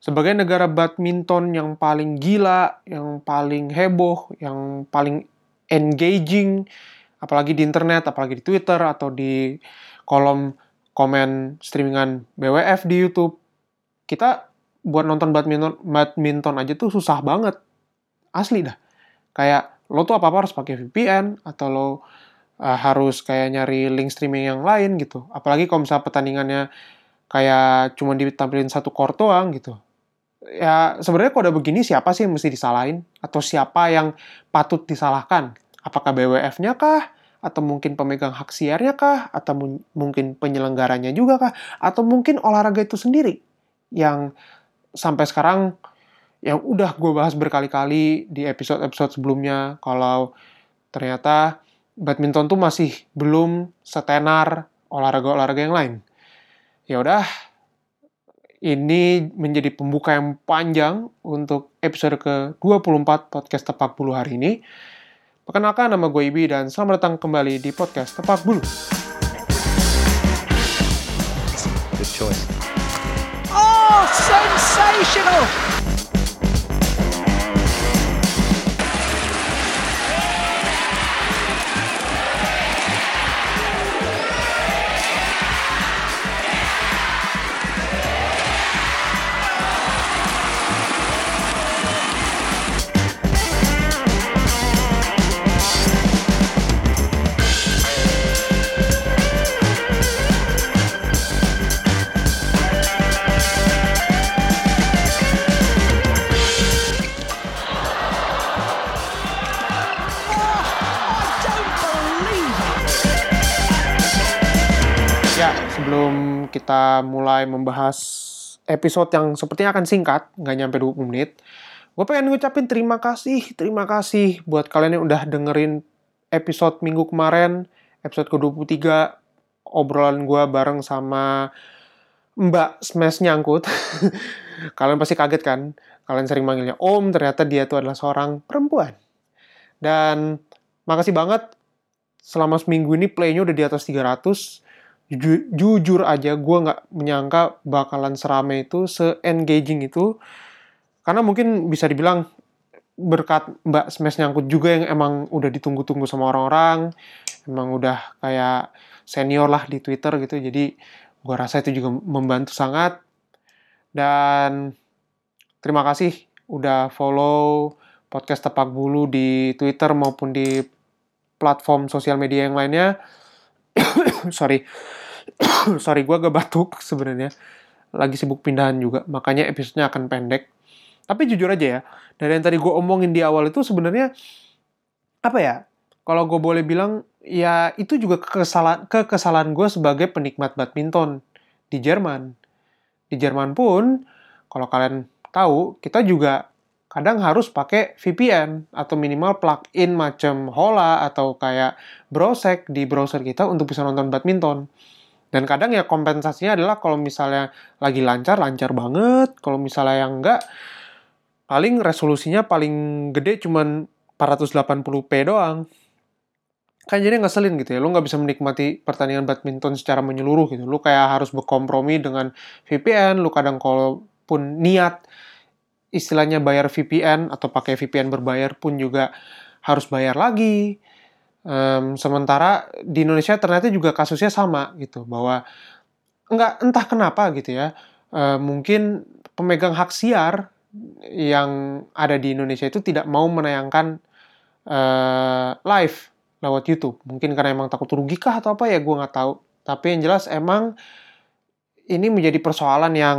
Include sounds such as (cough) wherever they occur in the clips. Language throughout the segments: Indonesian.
sebagai negara badminton yang paling gila, yang paling heboh, yang paling engaging, apalagi di internet, apalagi di Twitter atau di kolom komen streamingan BWF di YouTube, kita buat nonton badminton badminton aja tuh susah banget. Asli dah. Kayak lo tuh apa-apa harus pakai VPN atau lo uh, harus kayak nyari link streaming yang lain gitu. Apalagi kalau misalnya pertandingannya kayak cuma ditampilin satu court doang gitu ya sebenarnya kalau udah begini siapa sih yang mesti disalahin atau siapa yang patut disalahkan? Apakah BWF-nya kah? Atau mungkin pemegang hak siarnya kah? Atau mungkin penyelenggaranya juga kah? Atau mungkin olahraga itu sendiri yang sampai sekarang yang udah gue bahas berkali-kali di episode-episode sebelumnya kalau ternyata badminton tuh masih belum setenar olahraga-olahraga yang lain. Ya udah, ini menjadi pembuka yang panjang untuk episode ke-24 podcast Tepak Bulu hari ini. Perkenalkan nama gue Ibi dan selamat datang kembali di podcast Tepak Bulu. Good choice. Oh, sensational! Kita mulai membahas episode yang sepertinya akan singkat, nggak nyampe 20 menit, gue pengen ngucapin terima kasih, terima kasih buat kalian yang udah dengerin episode minggu kemarin, episode ke-23, obrolan gue bareng sama Mbak Smash Nyangkut. (laughs) kalian pasti kaget kan? Kalian sering manggilnya Om, ternyata dia tuh adalah seorang perempuan. Dan makasih banget selama seminggu ini playnya udah di atas 300 ju jujur aja gue nggak menyangka bakalan serame itu se-engaging itu. Karena mungkin bisa dibilang berkat Mbak Smash nyangkut juga yang emang udah ditunggu-tunggu sama orang-orang emang udah kayak senior lah di Twitter gitu. Jadi gue rasa itu juga membantu sangat. Dan terima kasih udah follow podcast Tepak Bulu di Twitter maupun di platform sosial media yang lainnya (coughs) sorry. (coughs) Sorry gue gak batuk sebenarnya. Lagi sibuk pindahan juga makanya episodenya akan pendek. Tapi jujur aja ya dari yang tadi gue omongin di awal itu sebenarnya apa ya kalau gue boleh bilang ya itu juga kesalahan kekesalan gue sebagai penikmat badminton di Jerman. Di Jerman pun kalau kalian tahu kita juga kadang harus pakai VPN atau minimal plugin macam Hola atau kayak Browsec di browser kita untuk bisa nonton badminton. Dan kadang ya kompensasinya adalah kalau misalnya lagi lancar, lancar banget. Kalau misalnya yang enggak, paling resolusinya paling gede cuman 480p doang. Kan jadi ngeselin gitu ya, lu nggak bisa menikmati pertandingan badminton secara menyeluruh gitu. Lu kayak harus berkompromi dengan VPN, lu kadang kalau pun niat istilahnya bayar VPN atau pakai VPN berbayar pun juga harus bayar lagi. Um, sementara di Indonesia ternyata juga kasusnya sama gitu bahwa nggak entah kenapa gitu ya uh, mungkin pemegang hak siar yang ada di Indonesia itu tidak mau menayangkan uh, live lewat YouTube mungkin karena emang takut rugi kah atau apa ya gue nggak tahu tapi yang jelas emang ini menjadi persoalan yang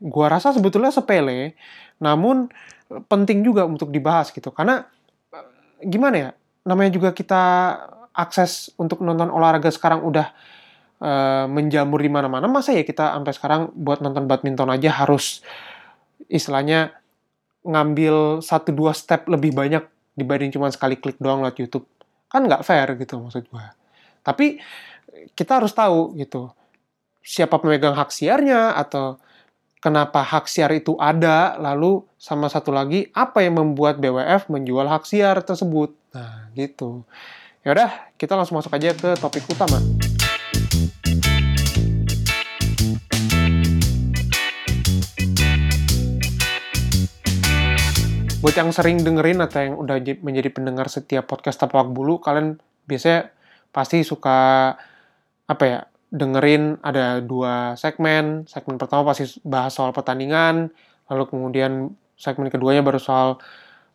gue rasa sebetulnya sepele namun penting juga untuk dibahas gitu. Karena gimana ya namanya juga kita akses untuk nonton olahraga sekarang udah uh, menjamur di mana-mana masa ya kita sampai sekarang buat nonton badminton aja harus istilahnya ngambil satu dua step lebih banyak dibanding cuma sekali klik doang lewat YouTube. Kan nggak fair gitu maksud gue tapi kita harus tahu gitu siapa pemegang hak siarnya atau kenapa hak siar itu ada, lalu sama satu lagi apa yang membuat BWF menjual hak siar tersebut. Nah, gitu. Ya udah, kita langsung masuk aja ke topik utama. buat yang sering dengerin atau yang udah menjadi pendengar setiap podcast tapak bulu, kalian biasanya pasti suka apa ya dengerin ada dua segmen. Segmen pertama pasti bahas soal pertandingan, lalu kemudian segmen keduanya baru soal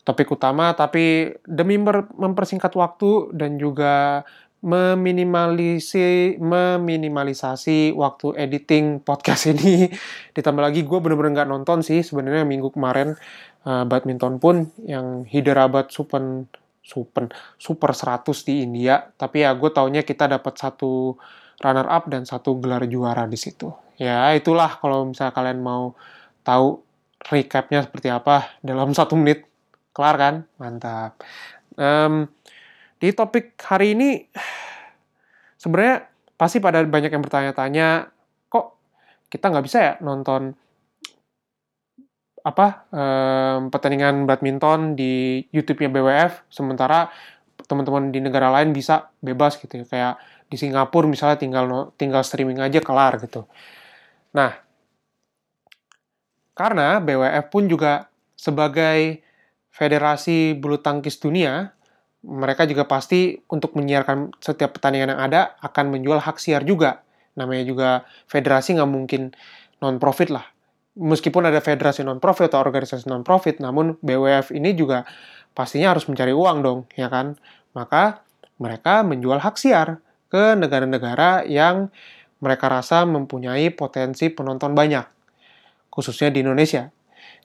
topik utama. Tapi demi mempersingkat waktu dan juga meminimalisi meminimalisasi waktu editing podcast (laughs) ini ditambah lagi gue bener-bener nggak nonton sih sebenarnya minggu kemarin uh, badminton pun yang Hyderabad Super Super Super 100 di India tapi ya gue taunya kita dapat satu runner up dan satu gelar juara di situ. Ya itulah kalau misalnya kalian mau tahu recapnya seperti apa (laughs) dalam satu menit. Kelar kan? Mantap. Um, di topik hari ini (sighs) sebenarnya pasti pada banyak yang bertanya-tanya kok kita nggak bisa ya nonton apa um, pertandingan badminton di YouTube-nya BWF sementara teman-teman di negara lain bisa bebas gitu ya. Kayak di Singapura misalnya tinggal tinggal streaming aja kelar gitu. Nah, karena BWF pun juga sebagai federasi bulu tangkis dunia mereka juga pasti untuk menyiarkan setiap pertandingan yang ada akan menjual hak siar juga. Namanya juga federasi nggak mungkin non-profit lah. Meskipun ada federasi non-profit atau organisasi non-profit, namun BWF ini juga pastinya harus mencari uang dong, ya kan? Maka mereka menjual hak siar ke negara-negara yang mereka rasa mempunyai potensi penonton banyak, khususnya di Indonesia.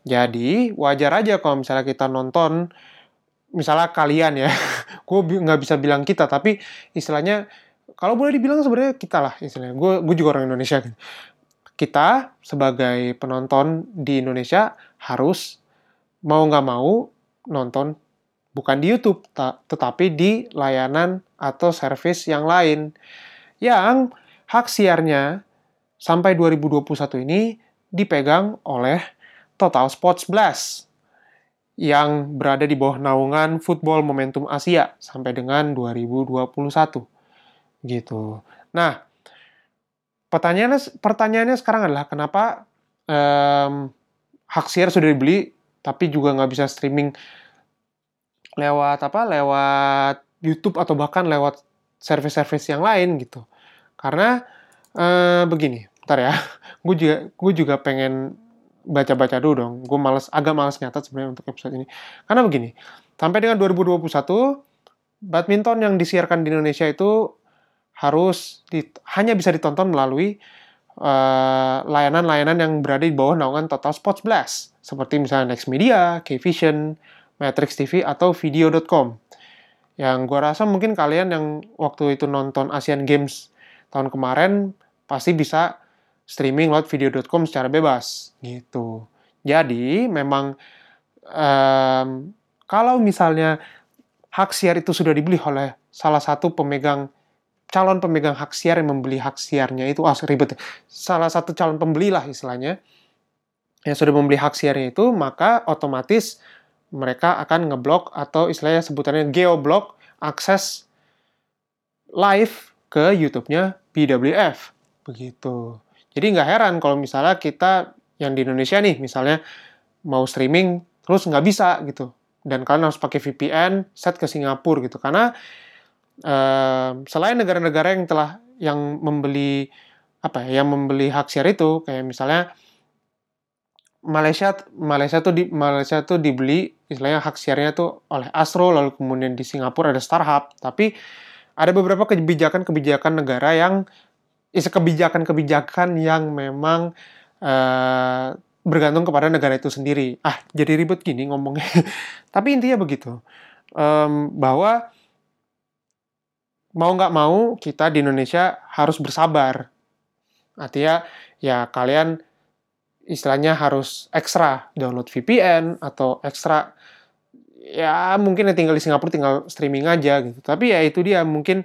Jadi wajar aja kalau misalnya kita nonton misalnya kalian ya, (laughs) gue nggak bisa bilang kita, tapi istilahnya kalau boleh dibilang sebenarnya kita lah istilahnya. Gue juga orang Indonesia. Gitu. Kita sebagai penonton di Indonesia harus mau nggak mau nonton bukan di YouTube, tetapi di layanan atau service yang lain yang hak siarnya sampai 2021 ini dipegang oleh Total Sports Blast yang berada di bawah naungan Football Momentum Asia sampai dengan 2021. Gitu. Nah, pertanyaannya pertanyaannya sekarang adalah kenapa um, hak siar sudah dibeli tapi juga nggak bisa streaming lewat apa? Lewat YouTube atau bahkan lewat service-service yang lain gitu. Karena uh, begini, ntar ya, (laughs) gue juga gue juga pengen baca-baca dulu dong. Gue males, agak males nyatat sebenarnya untuk episode ini. Karena begini, sampai dengan 2021, badminton yang disiarkan di Indonesia itu harus di, hanya bisa ditonton melalui eh, layanan-layanan uh, yang berada di bawah naungan Total Sports Blast. Seperti misalnya Next Media, K-Vision, Matrix TV, atau Video.com. Yang gue rasa mungkin kalian yang waktu itu nonton Asian Games tahun kemarin pasti bisa streaming lewat video.com secara bebas gitu. Jadi memang um, kalau misalnya hak siar itu sudah dibeli oleh salah satu pemegang calon pemegang hak siar yang membeli hak siarnya itu ah ribet salah satu calon pembeli lah istilahnya yang sudah membeli hak siarnya itu maka otomatis mereka akan ngeblok atau istilahnya sebutannya geoblok akses live ke YouTube-nya BWF begitu. Jadi nggak heran kalau misalnya kita yang di Indonesia nih, misalnya mau streaming terus nggak bisa gitu. Dan kalian harus pakai VPN, set ke Singapura gitu. Karena uh, selain negara-negara yang telah yang membeli apa ya, yang membeli hak siar itu, kayak misalnya Malaysia Malaysia tuh di Malaysia tuh dibeli istilahnya hak siarnya tuh oleh Astro lalu kemudian di Singapura ada Starhub tapi ada beberapa kebijakan-kebijakan negara yang kebijakan-kebijakan yang memang uh, bergantung kepada negara itu sendiri. Ah, jadi ribet gini ngomongnya. (laughs) Tapi intinya begitu, um, bahwa mau nggak mau kita di Indonesia harus bersabar. Artinya ya kalian istilahnya harus ekstra download VPN atau ekstra ya mungkin yang tinggal di Singapura tinggal streaming aja gitu. Tapi ya itu dia mungkin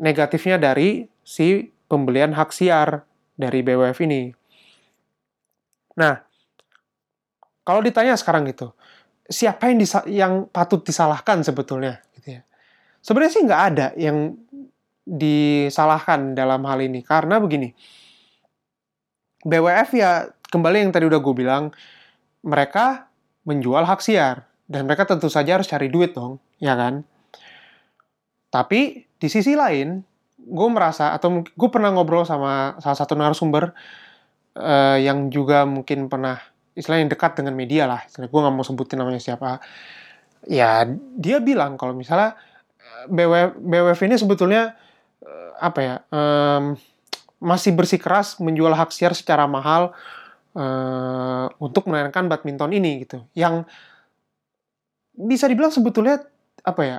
negatifnya dari si pembelian hak siar dari BWF ini. Nah, kalau ditanya sekarang gitu, siapa yang disa yang patut disalahkan sebetulnya? Gitu ya. Sebenarnya sih nggak ada yang disalahkan dalam hal ini karena begini, BWF ya kembali yang tadi udah gue bilang, mereka menjual hak siar Dan mereka tentu saja harus cari duit dong, ya kan? Tapi di sisi lain, gue merasa atau gue pernah ngobrol sama salah satu narasumber uh, yang juga mungkin pernah istilahnya dekat dengan media lah. Gue nggak mau sebutin namanya siapa. Ya dia bilang kalau misalnya BWF, BWF ini sebetulnya uh, apa ya um, masih bersikeras menjual hak siar secara mahal uh, untuk menayangkan badminton ini gitu. Yang bisa dibilang sebetulnya apa ya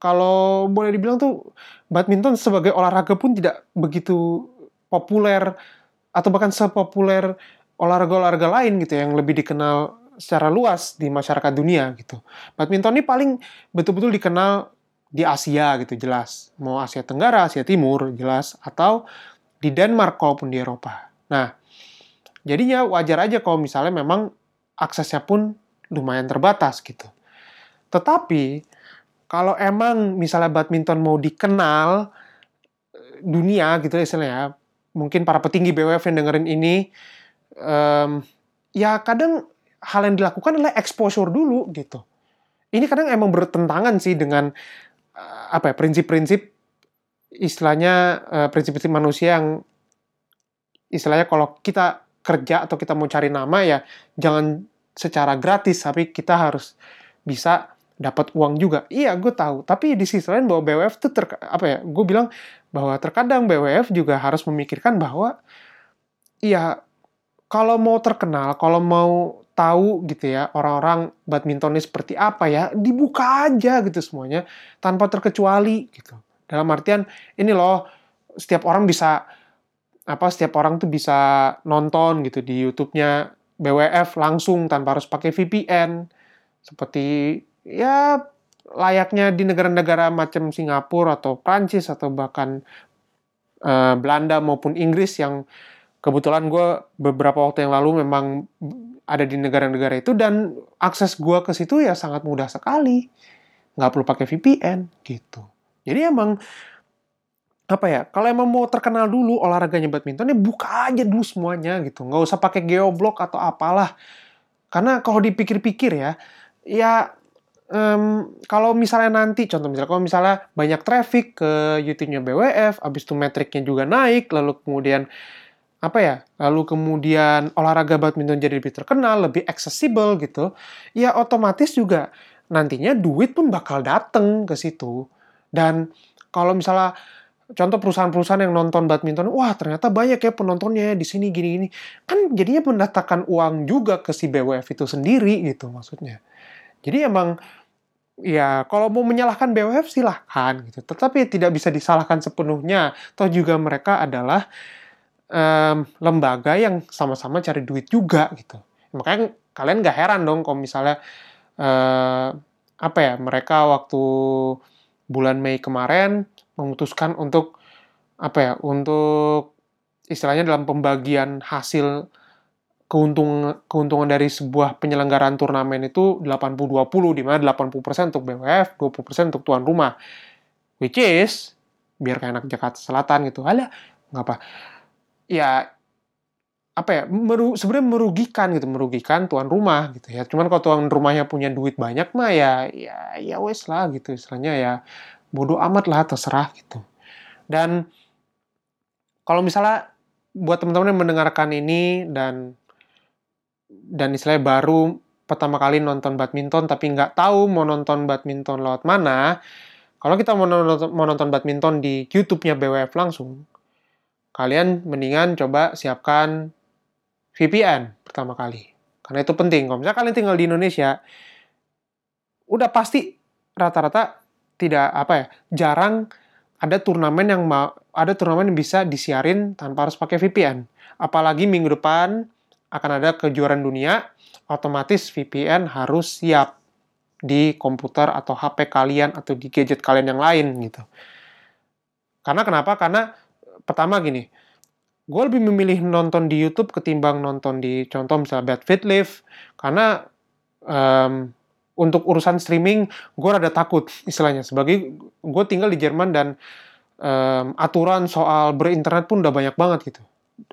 kalau boleh dibilang tuh badminton sebagai olahraga pun tidak begitu populer atau bahkan sepopuler olahraga-olahraga lain gitu yang lebih dikenal secara luas di masyarakat dunia gitu. Badminton ini paling betul-betul dikenal di Asia gitu jelas. Mau Asia Tenggara, Asia Timur jelas atau di Denmark kalaupun di Eropa. Nah, jadinya wajar aja kalau misalnya memang aksesnya pun lumayan terbatas gitu. Tetapi kalau emang misalnya badminton mau dikenal eh, dunia gitu istilahnya, mungkin para petinggi BWF yang dengerin ini, um, ya kadang hal yang dilakukan adalah exposure dulu gitu. Ini kadang emang bertentangan sih dengan uh, apa ya prinsip-prinsip istilahnya uh, prinsip-prinsip manusia yang istilahnya kalau kita kerja atau kita mau cari nama ya jangan secara gratis tapi kita harus bisa dapat uang juga. Iya, gue tahu. Tapi di sisi lain bahwa BWF itu ter, apa ya? Gue bilang bahwa terkadang BWF juga harus memikirkan bahwa iya kalau mau terkenal, kalau mau tahu gitu ya orang-orang badmintonnya seperti apa ya, dibuka aja gitu semuanya tanpa terkecuali gitu. Dalam artian ini loh setiap orang bisa apa setiap orang tuh bisa nonton gitu di YouTube-nya BWF langsung tanpa harus pakai VPN seperti ya layaknya di negara-negara macam Singapura atau Prancis atau bahkan uh, Belanda maupun Inggris yang kebetulan gue beberapa waktu yang lalu memang ada di negara-negara itu dan akses gue ke situ ya sangat mudah sekali. Nggak perlu pakai VPN gitu. Jadi emang apa ya kalau emang mau terkenal dulu olahraganya badminton ya buka aja dulu semuanya gitu nggak usah pakai geoblok atau apalah karena kalau dipikir-pikir ya ya um, kalau misalnya nanti contoh misalnya kalau misalnya banyak traffic ke YouTube-nya BWF, abis itu metriknya juga naik, lalu kemudian apa ya, lalu kemudian olahraga badminton jadi lebih terkenal, lebih accessible gitu, ya otomatis juga nantinya duit pun bakal dateng ke situ. Dan kalau misalnya contoh perusahaan-perusahaan yang nonton badminton, wah ternyata banyak ya penontonnya di sini gini-gini, kan jadinya mendatangkan uang juga ke si BWF itu sendiri gitu maksudnya. Jadi emang ya kalau mau menyalahkan BWF silahkan gitu. Tetapi tidak bisa disalahkan sepenuhnya. Toh juga mereka adalah um, lembaga yang sama-sama cari duit juga gitu. Makanya kalian gak heran dong kalau misalnya uh, apa ya mereka waktu bulan Mei kemarin memutuskan untuk apa ya untuk istilahnya dalam pembagian hasil keuntungan keuntungan dari sebuah penyelenggaraan turnamen itu 80-20 di mana 80% untuk BWF, 20% untuk tuan rumah. Which is biar kayak anak Jakarta Selatan gitu. Alah, nggak apa. Ya apa ya meru, sebenarnya merugikan gitu merugikan tuan rumah gitu ya cuman kalau tuan rumahnya punya duit banyak mah ya ya ya wes lah gitu istilahnya ya bodoh amat lah terserah gitu dan kalau misalnya buat teman-teman yang mendengarkan ini dan dan istilahnya baru pertama kali nonton badminton tapi nggak tahu mau nonton badminton lewat mana, kalau kita mau nonton, mau nonton badminton di YouTube-nya BWF langsung, kalian mendingan coba siapkan VPN pertama kali. Karena itu penting. Kalau misalnya kalian tinggal di Indonesia, udah pasti rata-rata tidak apa ya, jarang ada turnamen yang mau ada turnamen yang bisa disiarin tanpa harus pakai VPN. Apalagi minggu depan akan ada kejuaraan dunia, otomatis VPN harus siap di komputer atau HP kalian atau di gadget kalian yang lain gitu. Karena kenapa? Karena pertama gini, gue lebih memilih nonton di YouTube ketimbang nonton di contoh misalnya Bad Fit Live karena um, untuk urusan streaming gue rada takut istilahnya. Sebagai gue tinggal di Jerman dan um, aturan soal berinternet pun udah banyak banget gitu.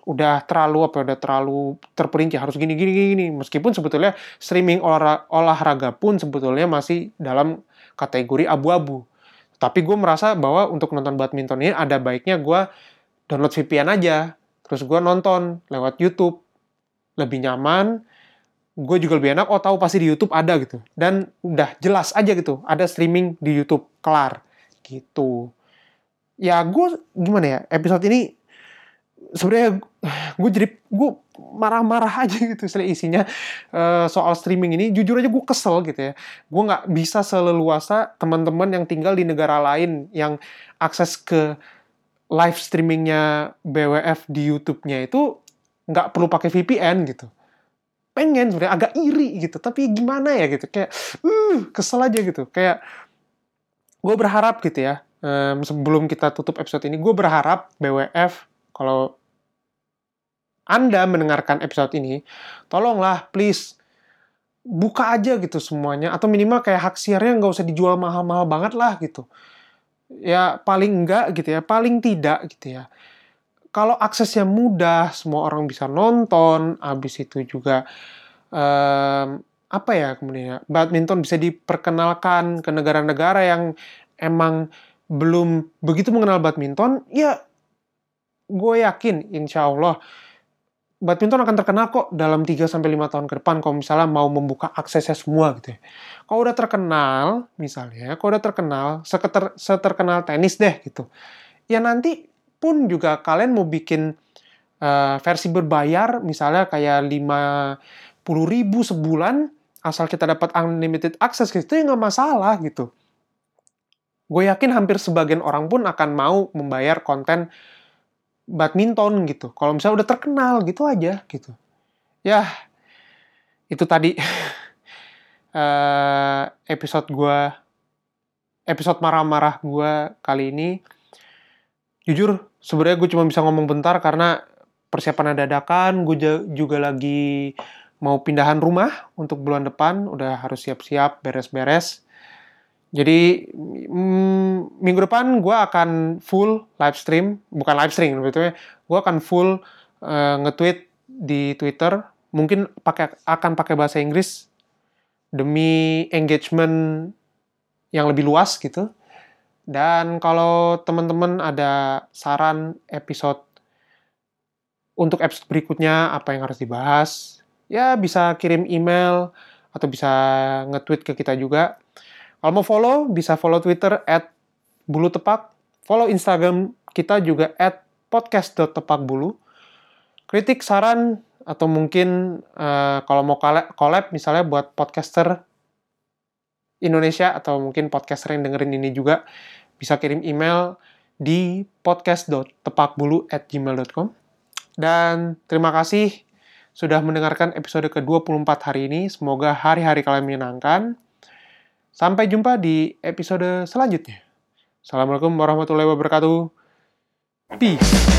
Udah terlalu apa udah terlalu terperinci harus gini gini gini meskipun sebetulnya streaming olah, olahraga pun sebetulnya masih dalam kategori abu-abu. Tapi gue merasa bahwa untuk nonton badminton ini ada baiknya gue download VPN aja. Terus gue nonton lewat YouTube. Lebih nyaman gue juga lebih enak oh tahu pasti di YouTube ada gitu. Dan udah jelas aja gitu ada streaming di YouTube kelar. Gitu. Ya gue gimana ya episode ini sebenarnya gue jadi gue marah-marah aja gitu istilah isinya uh, soal streaming ini. Jujur aja gue kesel gitu ya. Gue nggak bisa seleluasa teman-teman yang tinggal di negara lain yang akses ke live streamingnya BWF di YouTube-nya itu nggak perlu pakai VPN gitu pengen sebenarnya agak iri gitu tapi gimana ya gitu kayak uh kesel aja gitu kayak gue berharap gitu ya um, sebelum kita tutup episode ini gue berharap BWF kalau anda mendengarkan episode ini, tolonglah please buka aja gitu semuanya atau minimal kayak hak siarnya nggak usah dijual mahal-mahal banget lah gitu. Ya paling enggak gitu ya, paling tidak gitu ya. Kalau aksesnya mudah, semua orang bisa nonton, habis itu juga um, apa ya kemudian ya, badminton bisa diperkenalkan ke negara-negara yang emang belum begitu mengenal badminton, ya gue yakin insya Allah badminton akan terkenal kok dalam 3 sampai 5 tahun ke depan kalau misalnya mau membuka aksesnya semua gitu ya. Kalau udah terkenal misalnya, kalau udah terkenal seketer, seterkenal tenis deh gitu. Ya nanti pun juga kalian mau bikin uh, versi berbayar misalnya kayak 50 ribu sebulan asal kita dapat unlimited access ya nggak masalah gitu. Gue yakin hampir sebagian orang pun akan mau membayar konten badminton gitu. Kalau misalnya udah terkenal gitu aja gitu. Ya, itu tadi uh, (laughs) episode gue, episode marah-marah gue kali ini. Jujur, sebenarnya gue cuma bisa ngomong bentar karena persiapan dadakan. Gue juga lagi mau pindahan rumah untuk bulan depan. Udah harus siap-siap, beres-beres. Jadi mm, minggu depan gue akan full live stream, bukan live stream sebetulnya, gue akan full uh, nge-tweet di Twitter, mungkin pakai akan pakai bahasa Inggris demi engagement yang lebih luas gitu. Dan kalau teman-teman ada saran episode untuk episode berikutnya apa yang harus dibahas, ya bisa kirim email atau bisa nge-tweet ke kita juga kalau mau follow, bisa follow Twitter at bulu tepak. Follow Instagram kita juga at podcast.tepakbulu. Kritik, saran, atau mungkin uh, kalau mau collab misalnya buat podcaster Indonesia atau mungkin podcaster yang dengerin ini juga bisa kirim email di podcast.tepakbulu at gmail.com dan terima kasih sudah mendengarkan episode ke-24 hari ini. Semoga hari-hari kalian menyenangkan. Sampai jumpa di episode selanjutnya. Assalamualaikum warahmatullahi wabarakatuh. Peace.